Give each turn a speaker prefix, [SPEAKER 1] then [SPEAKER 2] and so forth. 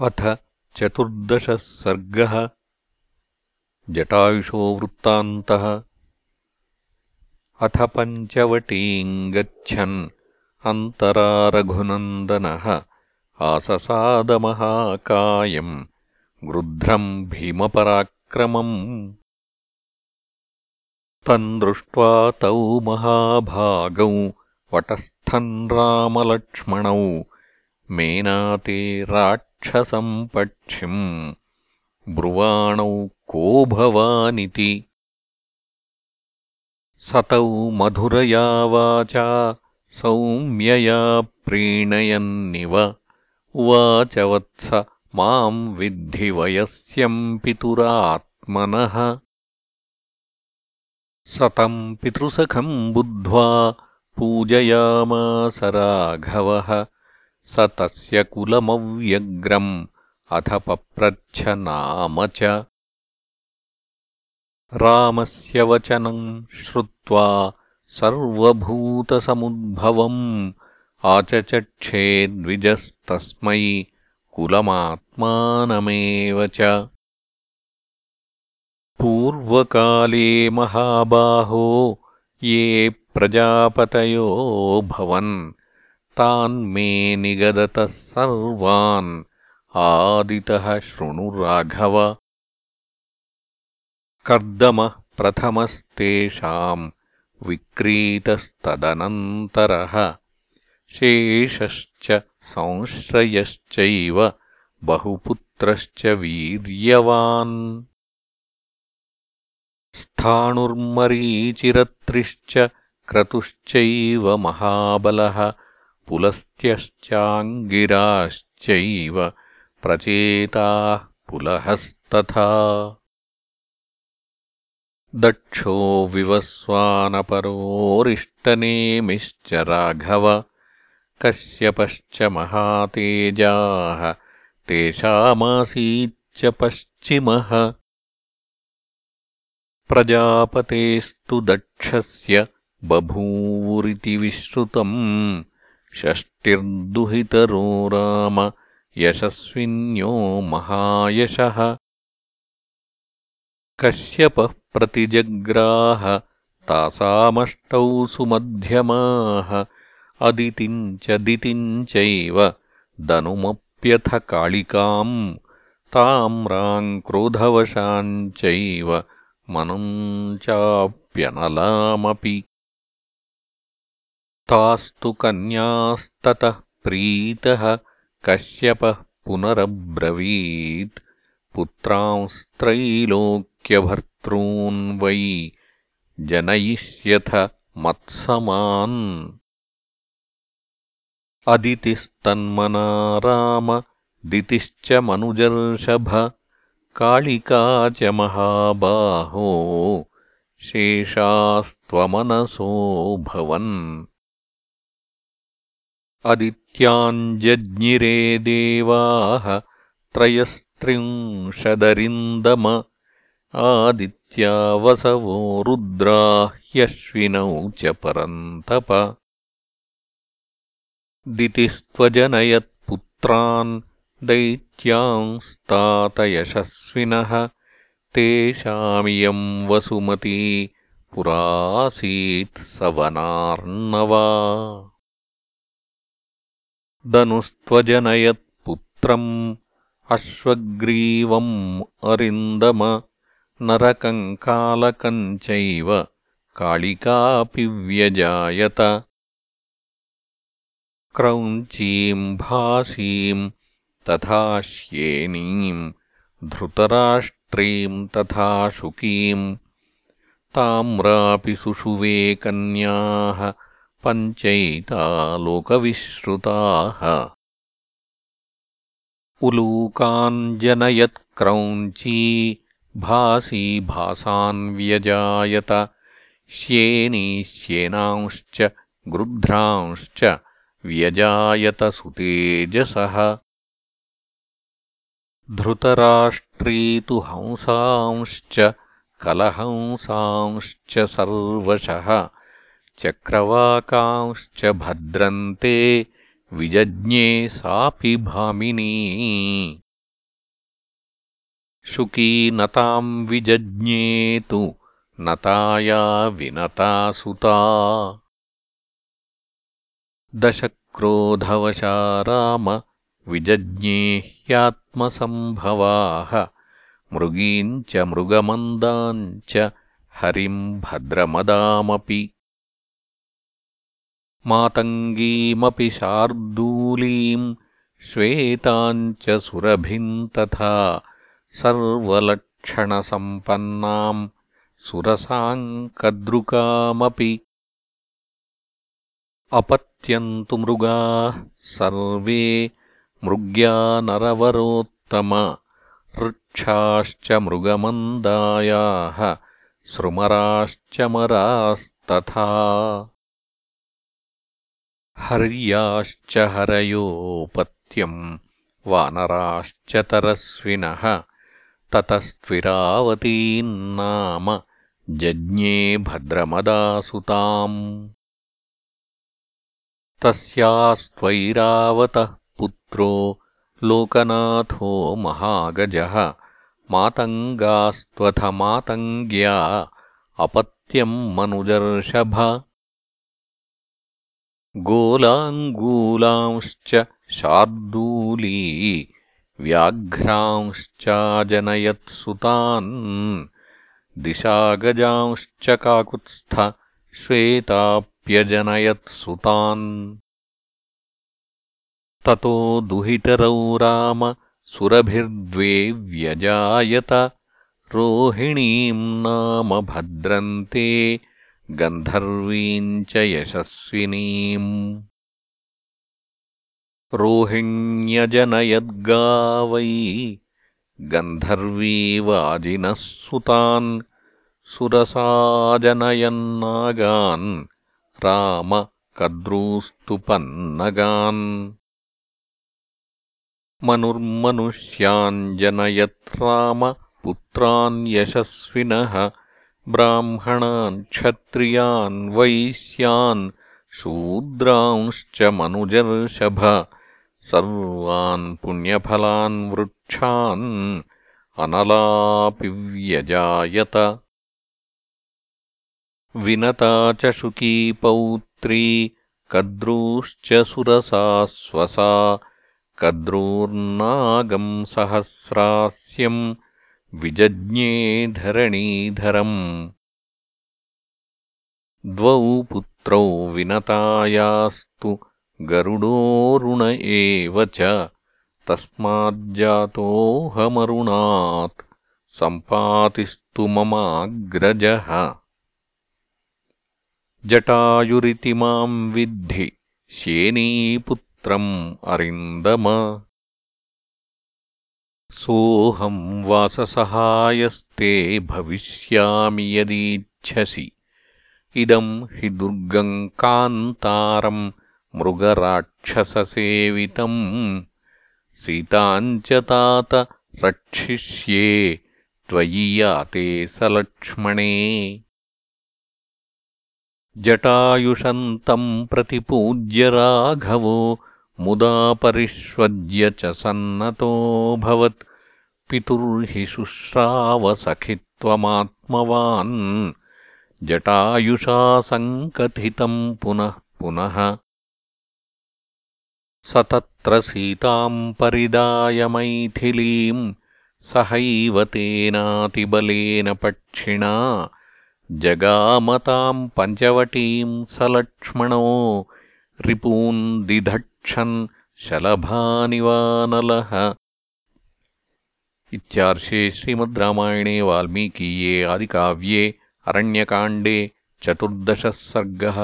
[SPEAKER 1] अथ चतुर्दशः सर्गः। जटायुषो वृत्तान्तः। अथ पञ्चवटीम् गच्छन् अन्तरारघुनन्दनः। आससादमहाकायम् गृध्रम् भीमपराक्रमम्। तम् दृष्ट्वा तौ महाभागौ वटस्थन् रामलक्ष्मणौ मेनाते राक्षसम् पक्षिम् ब्रुवाणौ को भवानिति? सतौ मधुरया वाचा सौम्यया प्रीणयन्निव। उवाच वत्स माम् विद्धि वयस्यम् पितुरात्मनः। सतम् पितृसखम् बुद्ध्वा पूजयामास राघवः स तस्य कुलमव्यग्रम्। अथ पप्रच्छ नाम च। रामस्य वचनम् श्रुत्वा सर्वभूतसमुद्भवम्। आचचक्षेद्विजस्तस्मै कुलमात्मानमेव च। पूर्वकाले महाबाहो ये प्रजापतयो भवन् तान्मे निगदतः सर्वान्। आदितः शृणुराघव कर्दमः प्रथमस्तेषाम् विक्रीतस्तदनन्तरः। शेषश्च संश्रयश्चैव बहुपुत्रश्च वीर्यवान्। स्थाणुर्मरीचिरत्रिश्च क्रतुश्चैव महाबलः पुलस्त्यश्चाङ्गिराश्चैव प्रचेताः पुलहस्तथा। दक्षो विवस्वानपरोरिष्टनेमिश्च राघव कश्यपश्च महातेजाः तेषामासीच्च पश्चिमः। प्रजापतेस्तु दक्षस्य बभूवुरिति विश्रुतम् षष्टिर्दुहितरो राम यशस्विन्यो महायशः। कश्यपः प्रतिजग्राह तासामष्टौ सुमध्यमाः अदितिम् च दितिम् चैव दनुमप्यथ कालिकाम् ताम्राम् क्रोधवशाम् चैव मनुम् चाप्यनलामपि तास्तु कन्यास्ततः प्रीतः कश्यपः पुनरब्रवीत्। पुत्रांस्त्रैलोक्यभर्तॄन् वै जनयिष्यथ मत्समान्। अदितिस्तन्मना राम दितिश्च मनुजर्षभ कालिका च महाबाहो शेषास्त्वमनसो भवन् अदित्याञ्जज्ञिरे देवाः त्रयस्त्रिंशदरिन्दम आदित्या वसवो रुद्राह्यश्विनौ च परन्तप। दितिस्त्वजनयत्पुत्रान् दैत्यांस्तातयशस्विनः तेषामियम् वसुमती पुरासीत् सवनार्णवा दनुस्त्वजनयत्पुत्रम् अश्वग्रीवम् अरिन्दम नरकम् कालकम् चैव कालिकापि व्यजायत। क्रौञ्चीम् भासीम् तथा श्येनीम् धृतराष्ट्रीम् तथा शुकीम् ताम्रापि सुषुवे कन्याः पञ्चैता लोकविश्रुताः उलूकाञ्जनयत्क्रौञ्ची भासी भासान्व्यजायत श्येनीश्येनांश्च गृध्रांश्च व्यजायत सुतेजसः। धृतराष्ट्री तु हंसांश्च कलहंसांश्च सर्वशः चक्रवाकांश्च भद्रन्ते विजज्ञे सापि भामिनी। शुकी नताम् विजज्ञेतु नताया विनता सुता दशक्रोधवशा राम विजज्ञे ह्यात्मसम्भवाः मृगीम् च मृगमन्दाम् च हरिम् भद्रमदामपि मातङ्गीमपि शार्दूलीम् श्वेताम् च सुरभिम् तथा सर्वलक्षणसम्पन्नाम् सुरसाम् कद्रुकामपि अपत्यन्तु मृगाः सर्वे मृग्या नरवरोत्तम ऋक्षाश्च मृगमन्दायाः सृमराश्च मरास्तथा हर्याश्च हरयोपत्यम् वानराश्च तरस्विनः ततस्त्विरावतीन्नाम जज्ञे भद्रमदासुताम्। तस्यास्त्वैरावतः पुत्रो लोकनाथो महागजः मातङ्गास्त्वथ मातङ्ग्या अपत्यम् मनुजर्षभ गोलाङ्गूलांश्च शार्दूली व्याघ्रांश्चाजनयत्सुतान् दिशागजांश्च काकुत्स्थ श्वेताप्यजनयत्सुतान्। ततो दुहितरौ राम सुरभिर्द्वे व्यजायत रोहिणीम् नाम भद्रन्ते गन्धर्वीम् च यशस्विनीम्। रोहिण्यजनयद्गावै गन्धर्वीवाजिनः सुतान् सुरसाजनयन्नागान् राम कद्रूस्तु पन्नगान्। मनुर्मनुष्याञ्जनयत् राम पुत्रान् यशस्विनः ब्राह्मणान् क्षत्रियान् वैश्यान् शूद्रांश्च मनुजर्षभ सर्वान् पुण्यफलान् वृक्षान् अनलापि व्यजायत विनता च शुकी पौत्री कद्रूश्च सुरसा स्वसा कद्रूर्नागम् सहस्रास्यम् विजज्ञे धरणीधरम्। द्वौ पुत्रौ विनतायास्तु गरुडोऽरुण एव च। तस्माज्जातोऽहमरुणात् सम्पातिस्तु ममाग्रजः। जटायुरिति माम् विद्धि। श्येनीपुत्रम् अरिन्दम सोऽहम् वाससहायस्ते भविष्यामि यदीच्छसि। इदम् हि दुर्गम् कान्तारम् मृगराक्षससेवितम् सीताम् च तात रक्षिष्ये त्वयि याते सलक्ष्मणे जटायुषन्तम् प्रतिपूज्य राघवो मुदा परिष्वज्य च सन्नतोऽभवत् पितुर्हि शुश्रावसखित्वमात्मवान् जटायुषा सङ्कथितम् पुनः पुनः। स तत्र सीताम् परिदाय मैथिलीम् सहैव तेनातिबलेन पक्षिणा। जगामताम् पञ्चवटीम् सलक्ष्मणो रिपून् दिधक्षन् शलभानिवानलः इत्यार्षे श्रीमद् रामायणे वाल्मीकीये आदिकाव्ये अरण्यकाण्डे चतुर्दशः सर्गः